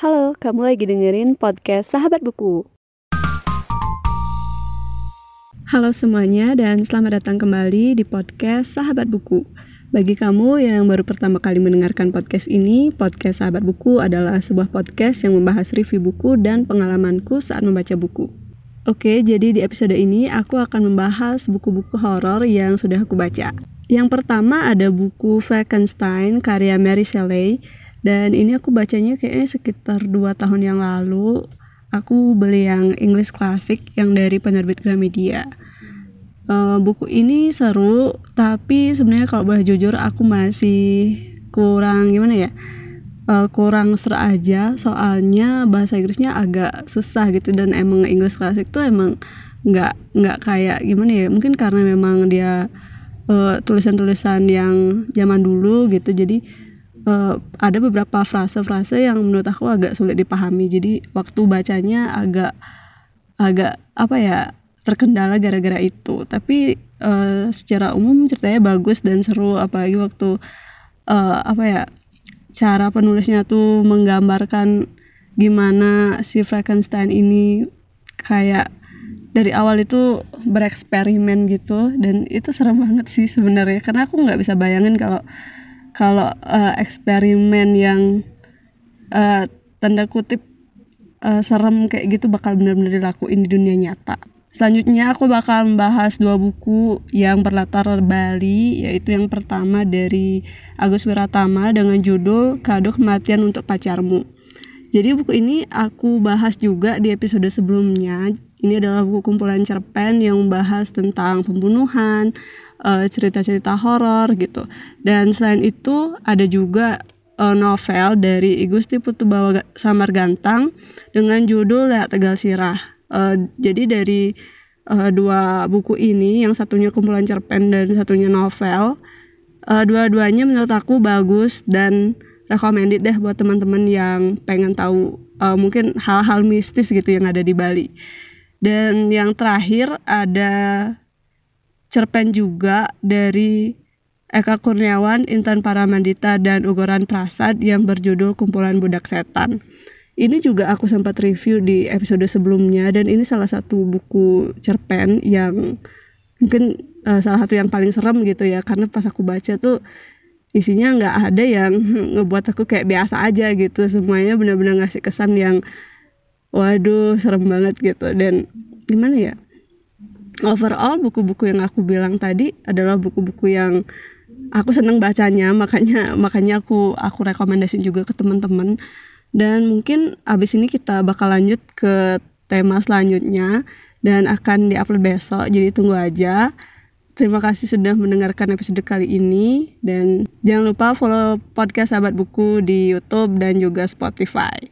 Halo, kamu lagi dengerin podcast Sahabat Buku. Halo semuanya dan selamat datang kembali di podcast Sahabat Buku. Bagi kamu yang baru pertama kali mendengarkan podcast ini, podcast Sahabat Buku adalah sebuah podcast yang membahas review buku dan pengalamanku saat membaca buku. Oke, jadi di episode ini aku akan membahas buku-buku horor yang sudah aku baca. Yang pertama ada buku Frankenstein karya Mary Shelley dan ini aku bacanya kayaknya sekitar 2 tahun yang lalu. Aku beli yang English Classic yang dari penerbit Gramedia uh, buku ini seru tapi sebenarnya kalau boleh jujur aku masih kurang gimana ya uh, kurang ser aja soalnya bahasa Inggrisnya agak susah gitu dan emang English Classic tuh emang nggak nggak kayak gimana ya mungkin karena memang dia uh, tulisan-tulisan yang zaman dulu gitu jadi uh, ada beberapa frase-frase yang menurut aku agak sulit dipahami. Jadi waktu bacanya agak agak apa ya terkendala gara-gara itu. Tapi uh, secara umum ceritanya bagus dan seru. Apalagi waktu uh, apa ya cara penulisnya tuh menggambarkan gimana si Frankenstein ini kayak dari awal itu bereksperimen gitu. Dan itu serem banget sih sebenarnya. Karena aku nggak bisa bayangin kalau kalau uh, eksperimen yang uh, tanda kutip uh, serem kayak gitu bakal benar-benar dilakuin di dunia nyata Selanjutnya aku bakal membahas dua buku yang berlatar Bali, yaitu yang pertama dari Agus Wiratama dengan judul Kado Kematian untuk Pacarmu. Jadi buku ini aku bahas juga di episode sebelumnya. Ini adalah buku kumpulan cerpen yang membahas tentang pembunuhan, eh, cerita-cerita horor gitu. Dan selain itu ada juga eh, novel dari Igusti Putu Bawa Samargantang dengan judul Leak Tegal Sirah uh, jadi dari dua buku ini yang satunya kumpulan cerpen dan satunya novel dua-duanya menurut aku bagus dan recommended deh buat teman-teman yang pengen tahu mungkin hal-hal mistis gitu yang ada di Bali dan yang terakhir ada cerpen juga dari Eka Kurniawan, Intan Paramandita, dan Ugoran Prasad yang berjudul Kumpulan Budak Setan. Ini juga aku sempat review di episode sebelumnya dan ini salah satu buku cerpen yang mungkin uh, salah satu yang paling serem gitu ya karena pas aku baca tuh isinya nggak ada yang ngebuat aku kayak biasa aja gitu. Semuanya benar-benar ngasih kesan yang waduh serem banget gitu. Dan gimana ya? Overall buku-buku yang aku bilang tadi adalah buku-buku yang aku seneng bacanya. Makanya makanya aku aku rekomendasiin juga ke teman-teman. Dan mungkin abis ini kita bakal lanjut ke tema selanjutnya dan akan diupload besok, jadi tunggu aja. Terima kasih sudah mendengarkan episode kali ini. Dan jangan lupa follow podcast Sahabat Buku di YouTube dan juga Spotify.